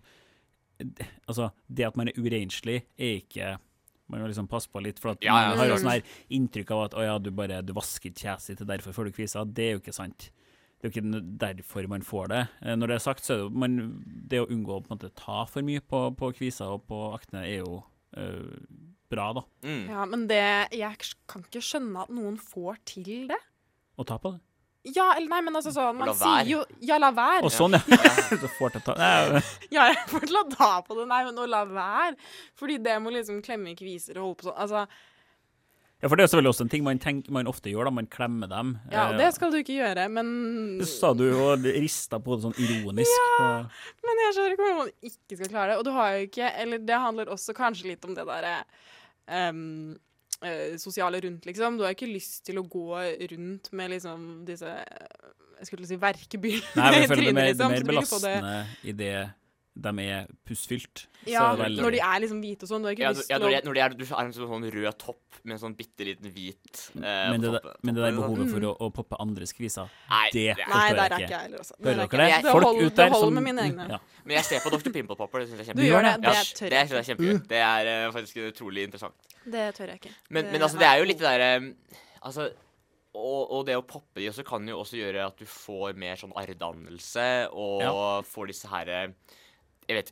det- altså, det at man er urenslig, er ikke Man må liksom passe på litt, for at Ja, ja, man har jo sånn her inntrykk av at å ja, du bare du vasker kjeset ditt, og derfor får du kviser. Det er jo ikke sant. Det er jo ikke derfor man får det. Eh, Når det er sagt, så er det man, Det å unngå å på en måte ta for mye på, på kviser og på akne, er jo øh, bra, da. Mm. Ja, men det Jeg kan ikke skjønne at noen får til det. Å ta på det. Ja, eller nei, men altså sånn Man sier jo Ja, la være. Og sånn, ja. så får til å ta Ja, jeg får til å ta på det. Nei, men å la være. Fordi det må liksom klemme kviser og holde på sånn. Altså, Ja, for det er selvfølgelig også en ting man, tenker, man ofte gjør, da. Man klemmer dem. ja, og Eh, det skal du ikke gjøre, men Det sa du jo rista på det sånn ironisk. og- Men jeg skjønner ikke hvordan man ikke skal klare det. Og du har jo ikke Eller det handler også kanskje litt om det derre ehm, eh, sosiale rundt, liksom. Du har ikke lyst til å gå rundt med liksom disse eh, Jeg skulle si verkebyllene Nei, men jeg føler det er mer, liksom. er mer få det- belastende i det de er pussfylt. Ja, Så veldig- når de er liksom hvite og sånn. Du har ikke Ja, lyst ja, til når, å når er, du har en sånn sånn rød topp med en sånn bitte liten hvit eh, Men det, på men det der behovet for Mm. å, å poppe andre skviser, Nei, det forstår jeg er ikke. ikke altså. Hører er dere det? jeg. Folk hold- ut der som med mine egne. Ja. Men jeg ser på Dr. Pimple Popper. Det syns jeg er Du kjempegøy. gjør det? Ja, Det tør det jeg synes jeg kjempegøy. Det er uh, faktisk utrolig interessant. Det tør jeg ikke. Men, men altså, det er jo litt det derre Altså og, og det å poppe de også kan jo også gjøre at du får mer sånn arrdannelse, og Ja. får disse her eh, jeg vet,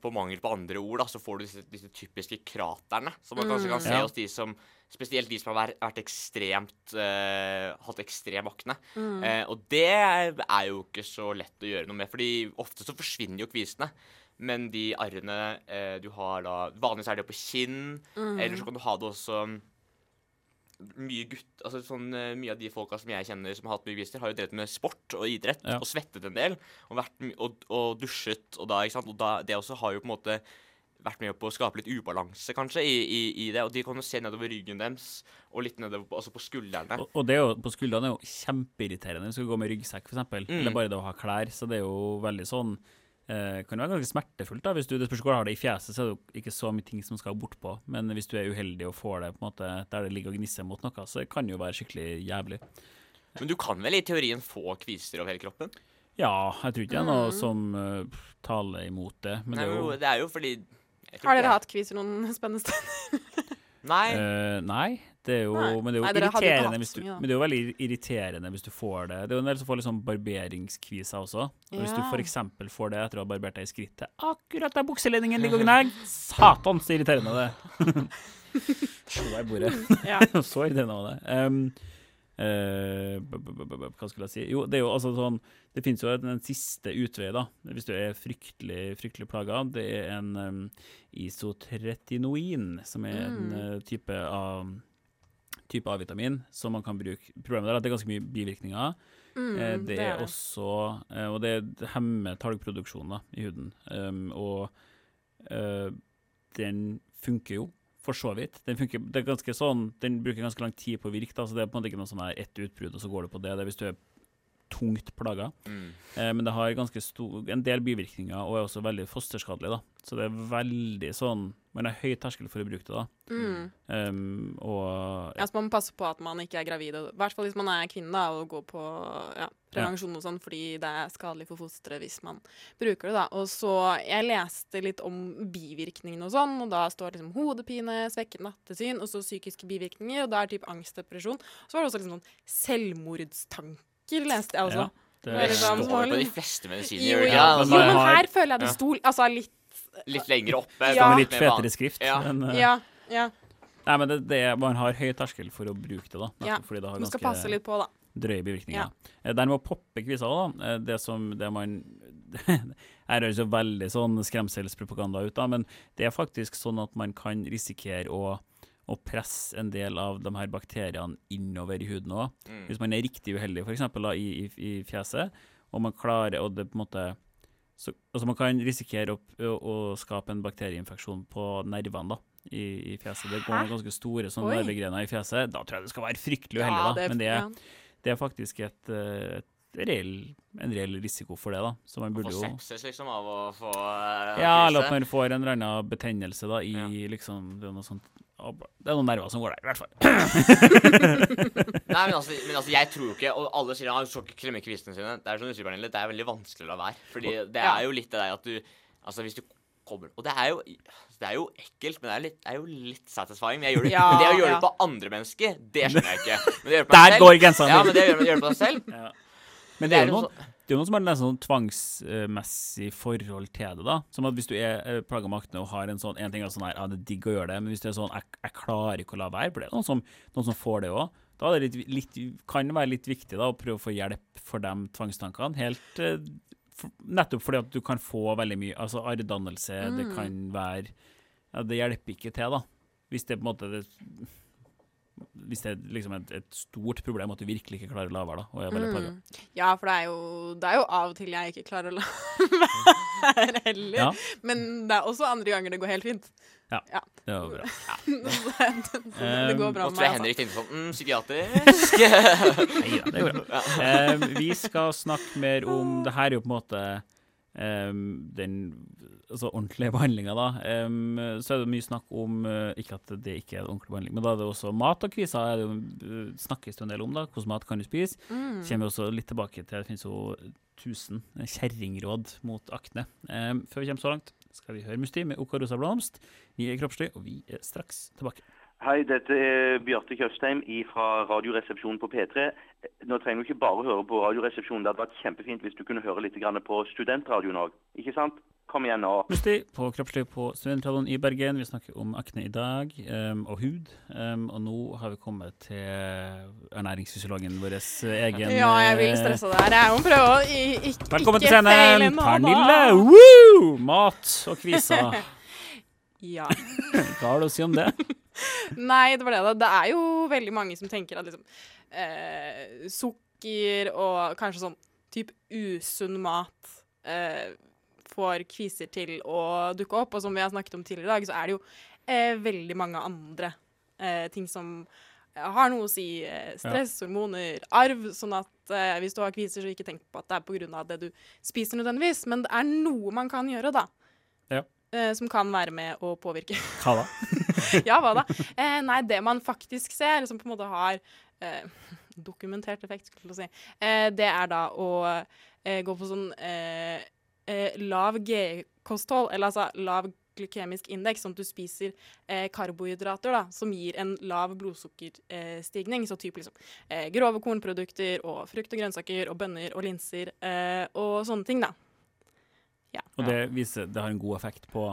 På mangel på andre ord, da, så får du disse, disse typiske kraterne. Som man kanskje kan se Ja. hos de som Spesielt de som har vært ekstremt uh, hatt ekstrem akne. Mm. Uh, og det er jo ikke så lett å gjøre noe med, fordi ofte så forsvinner jo kvisene. Men de arrene uh, du har da Vanligvis er det på kinn, Mm. eller så kan du ha det også mye gutt, altså sånn, eh, mye av de folka som jeg kjenner som har hatt mye kvister, har jo drevet med sport og idrett Ja. og svettet en del. Og, og, og dusjet. Og da, ikke sant? Og da, det også har jo på en måte vært med på å skape litt ubalanse, kanskje, i, i, i det. Og de kan jo se nedover ryggen deres, og litt nedover altså på skuldrene. Og, og det jo, på skuldrene er jo kjempeirriterende hvis du skal gå med ryggsekk, f.eks. Mm. Eller bare det å ha klær. Så det er jo veldig sånn eh, Kan jo være ganske smertefullt. da, hvis du, Det spørs hvor har det i fjeset, så er det jo ikke så mye ting som skal bort på. Men hvis du er uheldig og får det på en måte der det ligger og gnisser mot noe, så det kan jo være skikkelig jævlig. Men du kan vel i teorien få kviser over hele kroppen? Ja, jeg tror ikke det er noe Mm. som uh, taler imot det. Men Nei, det er jo det er jo fordi Har dere hatt kviser noen spennende steder? Nei. Uh, nei, det jo, men det Nei, du, men det er jo veldig irriterende hvis du får det. Det er jo en del som får litt sånn barberingskviser også. Og Hvis du Ja. f.eks. får det etter å ha barbert deg i skrittet akkurat der bukseledningen ligger og gnag Satan, så irriterende det Slå deg i bordet. Ja. så irriterende var det. Um, b- hva skulle jeg si? Jo, det er jo altså sånn Det finnes jo en, en siste utvei, da, hvis du er fryktelig fryktelig plaga. Det er en um, isotretinoin, som er en Mm. eh, type av type A-vitamin som man kan bruke. Problemet er at det er ganske mye bivirkninger. Mm, Eh, det, er også eh, Og det, det hemmer talgproduksjonen i huden. Um, og uh, den funker jo, for så vidt. Den funker, det er ganske sånn, den bruker ganske lang tid på å virke, da, så det er på en måte ikke noe sånn her ett utbrudd, og så går det på det. Det er hvis du er tungt plaga. Mm. Eh, men det har stor, en del bivirkninger, og er også veldig fosterskadelig. da. Så det er veldig sånn Man har høy terskel for å bruke det. da. Mm. Um, og Ja, så man må passe på at man ikke er gravid, i hvert fall hvis man er kvinne, da, og går på ja, prevensjon og sånn, fordi det er skadelig for fosteret hvis man bruker det, da. Og så, jeg leste litt om bivirkningene og sånn, og da står liksom hodepine, svekket nattesyn, og så psykiske bivirkninger, og da er typ angst, depresjon. Så var det også liksom sånn selvmordstanker, leste jeg også. Ja, det Det liksom- står på de fleste medisiner. Jo, ja, men jo, men her føler jeg det sto altså litt litt lenger oppe. Ja. med litt fetere skrift. Ja. Men, uh, Ja, ja. Nei, men det, det, man har høy terskel for å bruke det, da. Ja, fordi det har Man skal ganske passe litt på, da. drøye bivirkninger. Ja. Eh, Der med å poppe kviser da. eh, Det som det man Her høres jo veldig sånn skremselspropaganda ut, da, men det er faktisk sånn at man kan risikere å, å presse en del av de her bakteriene innover i huden òg. Mm. Hvis man er riktig uheldig, f.eks. I, i, i fjeset, og man klarer og det på en måte så, altså Man kan risikere å, å, å skape en bakterieinfeksjon på nervene da, i, i fjeset. Det går Hæ? ganske store sånne nervegrener i fjeset. Da tror jeg du skal være fryktelig uheldig, da. Men det, er- det er faktisk et, et reell, en reell risiko for det, da. Så man burde få jo sepsis, liksom, av å få uh, Ja, eller at man får en eller annen betennelse da, i Ja. liksom Det er noe sånt Det er noen nerver som går der, i hvert fall. Nei, men altså, men altså, jeg tror jo ikke Og alle sier han skal ikke klemme kvistene sine. Det er som du sier, Pernille, det er veldig vanskelig å la være. Fordi det er jo litt det der at du Altså, hvis du kommer Og det er jo det er jo ekkelt, men det er, litt, det er jo litt satisfying. Men, jeg gjør det, Ja, men det å gjøre ja. det på andre mennesker, det skjønner jeg ikke. Men det gjør det på meg Der selv- går grensa! Ja, men det å gjøre, gjøre det på deg selv Ja. Men det det er jo jo noen, det er jo noen som har nesten sånn tvangsmessig forhold til det. da Som at Hvis du er plaga med akne og har en sånn En ting er sånn her, ja, det er digg å gjøre det, men hvis det er sånn jeg, jeg klarer ikke å la være, for det er noen som, noen som får det òg, da det litt, litt, kan det være litt viktig da å prøve å få hjelp for de tvangstankene. Helt eh, for, Nettopp fordi at du kan få veldig mye Altså arrdannelse, det Mm. kan være ja, Det hjelper ikke til, da. Hvis det på en måte det, Hvis det er liksom et, et stort problem at du virkelig ikke klarer å la være, da, og er veldig plaga. Mm. Ja, for det er, jo, det er jo av og til jeg ikke klarer å la være heller. Ja. Men det er også andre ganger det går helt fint. Det var bra. det går bra um, med tror jeg. Henrik tenkte sånn mm, Psykiatrisk. Nei da, det går bra. Uh, vi skal snakke mer om Det her er jo på en måte eh, den altså ordentlige behandlinga, da. Um, så er det mye snakk om uh, Ikke at det ikke er ordentlig behandling, men da er det også mat og kviser. Er det jo, eh, snakkes det en del om, da. Hvordan mat kan du spise? Mm. Kommer vi også litt tilbake til Det finnes jo 1000 kjerringråd mot akne. Um, før vi kommer så langt, skal vi høre Musti med Oka Rosa Blomst. Vi er Kroppslig, og vi er straks tilbake. Hei, dette er Bjarte Tjøstheim fra Radioresepsjonen på P3. Nå trenger du ikke bare høre på Radioresepsjonen. Det hadde vært kjempefint hvis du kunne høre litt på studentradioen òg. Ikke sant? Kom igjen nå. Musti på Kroppsliv på Studentradioen i Bergen. Vi snakker om akne i dag, um, og hud. Um, og nå har vi kommet til ernæringsfysiologen vår egen Ja, jeg vil stresse stressa der. Jeg må prøve å i- ikke Velkommen til scenen. Pernille! Woo! Mat og kviser. Ja. Hva har du å si om det? Nei, det var det. da. Det er jo veldig mange som tenker at liksom eh, sukker og kanskje sånn type usunn mat eh, får kviser til å dukke opp. Og som vi har snakket om tidligere i dag, så er det jo eh, veldig mange andre eh, ting som har noe å si. Stress, stress, hormoner, arv. Sånn at eh, hvis du har kviser, så ikke tenk på at det er pga. det du spiser nødvendigvis. Men det er noe man kan gjøre, da. Ja. Eh, som kan være med å påvirke Hva da? ja, hva da? Eh, nei, det man faktisk ser, som på en måte har eh, dokumentert effekt, skulle jeg si, eh, det er da å eh, gå på sånn eh, eh, lav G-kosthold, eller altså lav glykemisk indeks, sånn at du spiser karbohydrater da, som gir en lav blodsukkerstigning. så typ liksom grove kornprodukter og frukt og grønnsaker og bønner og linser og sånne ting, da. Og det viser det har en god effekt på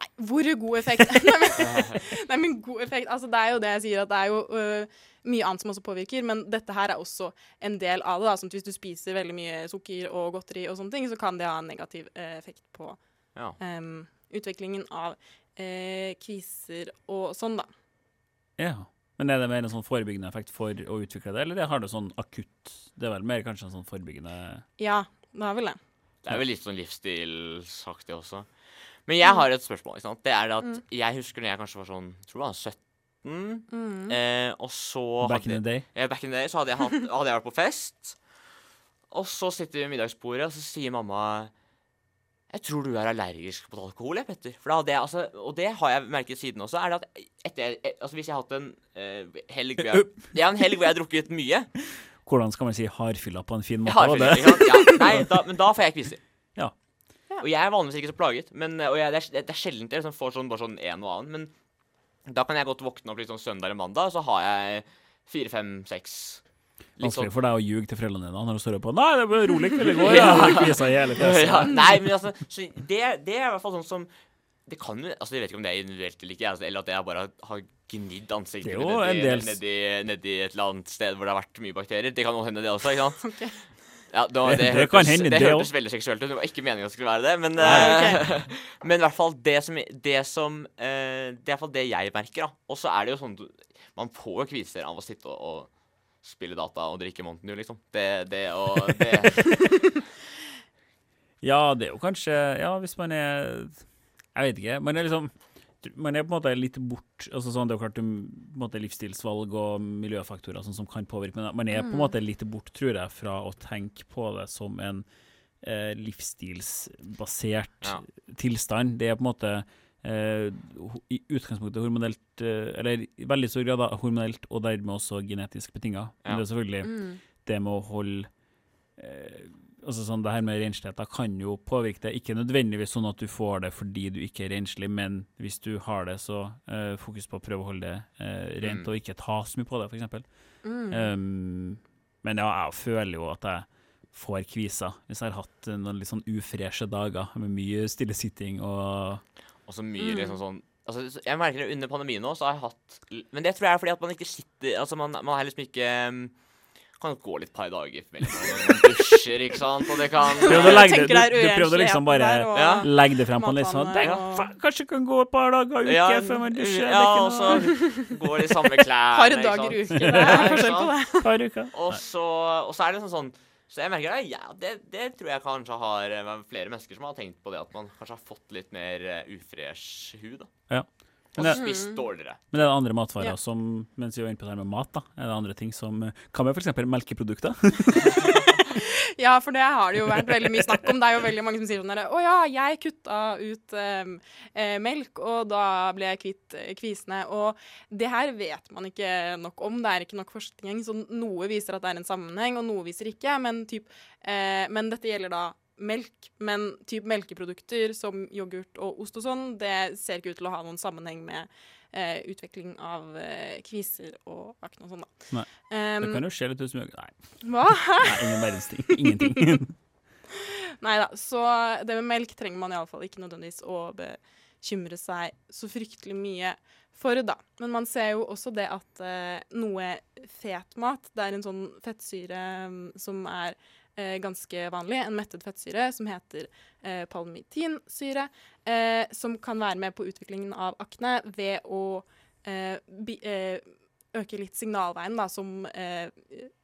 Nei, hvor god effekt? nei, men, nei, men god effekt Altså, det er jo det jeg sier, at det er jo uh, mye annet som også påvirker, men dette her er også en del av det. da, sånn at Hvis du spiser veldig mye sukker og godteri, og sånne ting, så kan det ha en negativ uh, effekt på Ja. um, utviklingen av uh, kviser og sånn, da. Ja. Men er det mer en sånn forebyggende effekt for å utvikle det, eller det har det sånn akutt Det er vel mer kanskje en sånn forebyggende Ja, det er vel det. Det er vel litt sånn livsstilsaktig også. Men jeg har et spørsmål. ikke sant? Det er det at jeg husker når jeg kanskje var sånn jeg tror det var 17, Mm. eh, og så Back in the day. ja, back in the day så hadde jeg, hatt, hadde jeg vært på fest. Og så sitter vi ved middagsbordet, og så sier mamma Jeg tror du er allergisk mot alkohol, jeg, Petter. For da hadde jeg, altså, og det har jeg merket siden også. er det at etter, eh, altså Hvis jeg har hatt en uh, helg hvor jeg, ja, en helg hvor jeg har drukket mye Hvordan skal man si hardfylla på en fin jeg måte? har var det? Ja, nei, da, men da får jeg kviser. Ja. Og jeg er vanligvis ikke så plaget, men, og jeg, det, er, det er sjelden jeg liksom får sånn, bare sånn en og annen. Men da kan jeg godt våkne opp litt sånn søndag eller mandag, og så har jeg fire, fem, seks Vanskelig sånn for deg å ljuge til foreldrene dine når du står opp og Nei, det er rolig kveld i går. Ja, Nei, men altså så det, det er i hvert fall sånn som Det kan jo Altså, jeg vet ikke om det er individuelt eller ikke, altså, eller at jeg bare har gnidd ansiktet nedi, nedi, nedi et eller annet sted hvor det har vært mye bakterier. Det kan jo hende, det også, ikke sant? Ok. Ja, det, Det- det, hørtes, kan hende, det det hørtes veldig seksuelt ut. Det var ikke meningen at det skulle være det, men Nei, eh, Men i hvert fall det som, det som eh, Det er i hvert fall det jeg merker, da. Og så er det jo sånn Man får jo kviser av å sitte og, og spille data og drikke Mountain Dew, liksom. Det, det og det Ja, det er jo kanskje Ja, hvis man er Jeg vet ikke. Man er liksom man er på en måte litt bort altså sånn, Det er jo klart det er måte livsstilsvalg og miljøfaktorer sånn, som kan påvirke, men man er på en måte litt bort, tror jeg, fra å tenke på det som en eh, livsstilsbasert Ja. tilstand. Det er på en måte eh, i utgangspunktet hormonelt eh, Eller i veldig stor grad da, hormonelt, og dermed også genetisk betinga. Men det er selvfølgelig Mm. det med å holde eh, altså sånn, Det her med rensligheter kan jo påvirke det. Ikke nødvendigvis sånn at du får det fordi du ikke er renslig, men hvis du har det, så uh, fokus på å prøve å holde det uh, rent, Mm. og ikke ta så mye på det, f.eks. Mm. Um, men ja, jeg føler jo at jeg får kviser hvis jeg har hatt eh, noen litt sånn ufreshe dager med mye stillesitting og Og så mye Mm. liksom sånn Altså, jeg merker det under pandemien nå, så har jeg hatt Men det tror jeg er fordi at man ikke sitter Altså, man, man er liksom ikke um, Kan gå litt par dager mellom dusjer, ikke sant, og det kan Prøvde å legge det, du, du prøvde liksom bare å og- Ja. legge det frem på en litt sånn faen, Kanskje kan gå et par dager, uke, Ja, før man dusjer. ja, og så går de samme klærne. Par dager i uken. Det er forskjell på det. Par uker. Og så, og så er det sånn sånn Så jeg merker det, ja, det, det tror jeg kanskje har eh, flere mennesker som har tenkt på det, at man kanskje har fått litt mer eh, ufresh hud. da. Og spist dårligere. Men det er det andre matvarer Ja. som Mens vi var inne på det her med mat, da, er det andre ting som eh, Hva med f.eks. melkeprodukter? Ja, for det har det jo vært veldig mye snakk om. Det er jo veldig mange som sier sånn herre Å ja, jeg kutta ut eh, eh, melk, og da ble jeg kvitt eh, kvisene. Og det her vet man ikke nok om. Det er ikke nok forskning. Så noe viser at det er en sammenheng, og noe viser ikke. Men, typ, eh, men dette gjelder da melk. Men typ melkeprodukter som yoghurt og ost og sånn, det ser ikke ut til å ha noen sammenheng med eh, utvikling av eh, kviser og akne og sånn, da. Nei. Det Um, kan jo skje litt som Nei, hva? nei ingen verdens ting. Ingenting. Nei da. Så det med melk trenger man iallfall ikke nødvendigvis å bekymre seg så fryktelig mye for, da. Men man ser jo også det at eh, noe fetmat, det er en sånn fettsyre mm, som er eh, ganske vanlig, en mettet fettsyre som heter eh, palmitinsyre, eh, som kan være med på utviklingen av akne ved å eh, bi, eh, øke litt signalveien, da, som eh,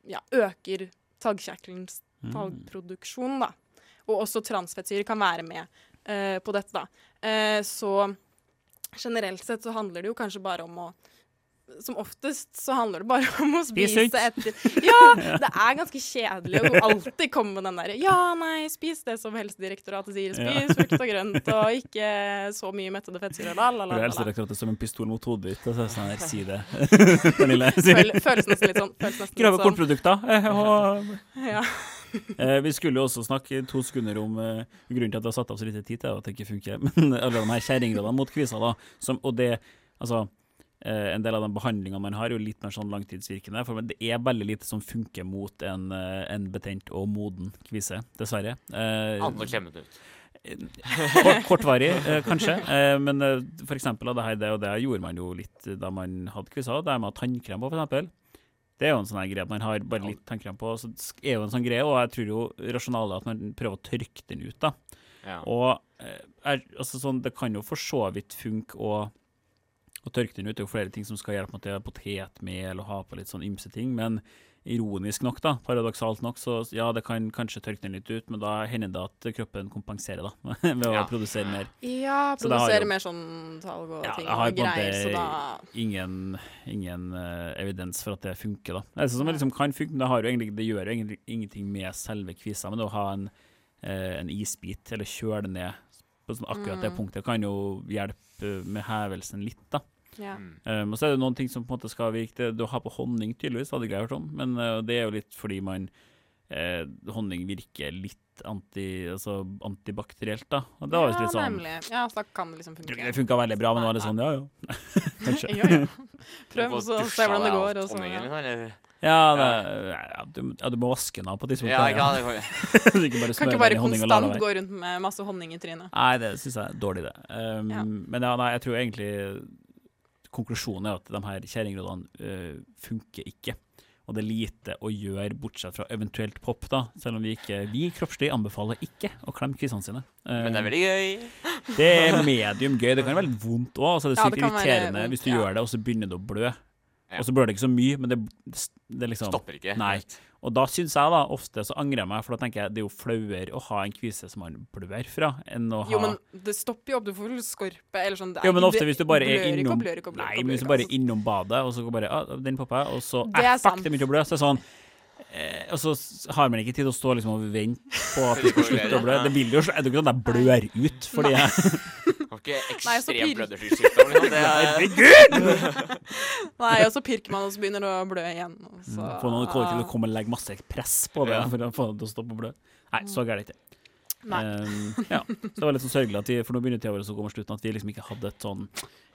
ja, øker talgkjertelens talgproduksjon, da. Og også transfettsyre kan være med på dette, da. Eh, så generelt sett så handler det jo kanskje bare om å som oftest så handler det bare om å spise etter Ja, det er ganske kjedelig å alltid komme med den derre Ja, nei, spis det som Helsedirektoratet sier. Spis frukt og grønt, og ikke så mye mettede fettsyrer. La. Helsedirektoratet som en pistol mot hodet ditt. Og så er sånn her, si det. Pernille. Føl, føles nesten litt sånn. Grave sånn. kornprodukter. eh, Ja. Eh, vi skulle jo også snakke to sekunder om eh, grunnen til at vi har satt av så lite tid til at det ikke funker. Men alle de her kjerringrådene mot kviser, da. Som, og det, altså eh, En del av de behandlingene man har, er jo litt mer sånn langtidsvirkende. For det er veldig lite som funker mot en, eh, en betent og moden kvise, dessverre. Eh, Antall kjemmet ut. Kort, kortvarig, eh, kanskje. Eh, men eh, for eksempel, av det her, det, og det gjorde man jo litt da man hadde kviser. Det med tannkrem på, for eksempel. Det er jo en sånn greie at man har bare litt tannkrem på. Så det er jo en sånn greie, og jeg tror jo rasjonalet er at man prøver å tørke den ut. da. Ja. Og eh, er, altså sånn, det kan jo for så vidt funke å, å tørke den ut. Det er jo flere ting som skal hjelpe med til potetmel og ha på litt sånn ymse ting. Men ironisk nok, da, paradoksalt nok, så ja, det kan kanskje tørke den litt ut, men da hender det at kroppen kompenserer da, ved å Ja. produsere mer. Ja, Så det har produsere mer sånn talg og Ja, ting har og på en greier, så da måte ingen, ingen uh, evidens for at det funker, da. Det er sånn som liksom kan funke, men det, har jo egentlig, det gjør jo egentlig ingenting med selve kvisa. Men det å ha en, uh, en isbit, eller kjøle ned på sånn akkurat Mm. det punktet, kan jo hjelpe med hevelsen litt, da. Ja. Um, og så er det noen ting som på en måte skal virke. Det, har på honning, tydeligvis, hadde jeg hørt om. Men uh, det er jo litt fordi man eh, Honning virker litt anti, altså, antibakterielt, da. Og det var ja, litt sånn nemlig. Ja, så da kan det liksom Det funka veldig bra, men det var litt sånn ja, jo. Kanskje. Ja, ja. Prøv, og så se hvordan det går. Og så, ja. Ja, det, ja, du, ja, du må vaske den av på et tidspunkt. Ja, sant, det kan- Du ikke bare Kan ikke det konstant gå rundt med masse honning i trynet. Nei, det syns jeg er dårlig, det. Um, Ja. Men ja, nei, jeg tror egentlig konklusjonen er at de her kjerringrådene uh, funker ikke. Og det er lite å gjøre, bortsett fra eventuelt pop, da. Selv om vi ikke Vi kroppslig anbefaler ikke å klemme kvissene sine. Uh, Men det er veldig gøy. det er medium gøy. Det kan være litt vondt òg. Altså, det er Ja, sykt det irriterende vondt, hvis du ja. gjør det, og så begynner det å blø. Ja. Og så blør det ikke så mye, men det, det det liksom Stopper ikke. Nei. Og da syns jeg da ofte så angrer jeg meg, for da tenker jeg det er jo flauere å ha en kvise som man blør fra, enn å ha Jo, men det stopper jo opp. Du får vel skorpe eller sånn. Det er Jo, men ofte hvis du bare er blør ikke og innom blør ikke blør Nei, ikke men blør hvis du ikke, bare altså. er innom badet, og så bare ah, Den popper jeg, og så Det er eh, fuck, sant. det begynte å blø. Så er sånn eh, Og så har man ikke tid til å stå liksom og vente på at det skal slutte å blø. Det vil jo Det er jo ikke sånn at jeg blør ut fordi jeg Har ikke ekstrem pyr- Liksom. Er Herregud! Nei, og så pirker man, og så begynner det å blø igjen. Og så, Få noen kollektiv til å komme og legge masse press på det Ja. for å få det til å stoppe å blø. Nei, så gærent ikke. Nei. Um, ja. Så det var litt sånn sørgelig at vi, for nå begynner tida vår å komme slutten, at vi liksom ikke hadde et sånn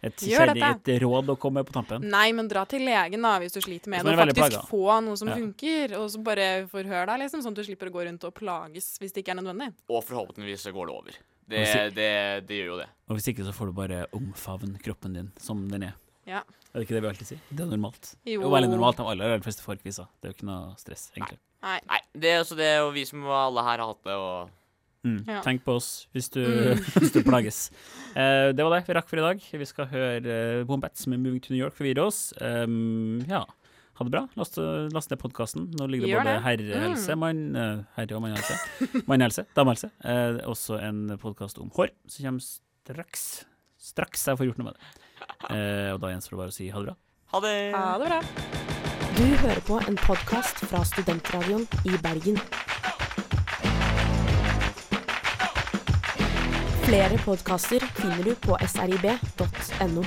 et, kjærlig- et råd å komme med på tampen. Nei, men dra til legen da, hvis du sliter med det. Og er faktisk plaga. få noe som Ja. funker, og så bare forhør deg, liksom, sånn at du slipper å gå rundt og plages hvis det ikke er nødvendig. Og forhåpentligvis så går det over. Det, det, det gjør jo det. Og hvis ikke, så får du bare omfavne kroppen din som den er. Ja. Er det ikke det vi alltid sier? Det er normalt. Jo. Det Jo, veldig normalt. De aller, aller fleste får kviser. Det er jo ikke noe stress, egentlig. Nei. Nei, det er også det, og vi som alle her har hatt det, og Mm. Ja. Tenk på oss hvis du, Mm. hvis du plages. Uh, det var det vi rakk for i dag. Vi skal høre uh, Bombets med 'Moving to New York' for Virus. Um, ja, ha det bra. Last, last ned podkasten. Nå ligger det Gjør både det. herrehelse, mm. mann, eh, herre- og mannhelse, mannhelse, damehelse, eh, også en podkast om hår som kommer straks. Straks jeg får gjort noe med det. Eh, og da gjenstår det bare å si ha det bra. Ha det. Ha det bra. Du hører på en podkast fra Studentradioen i Bergen. Flere podkaster finner du på srib.no.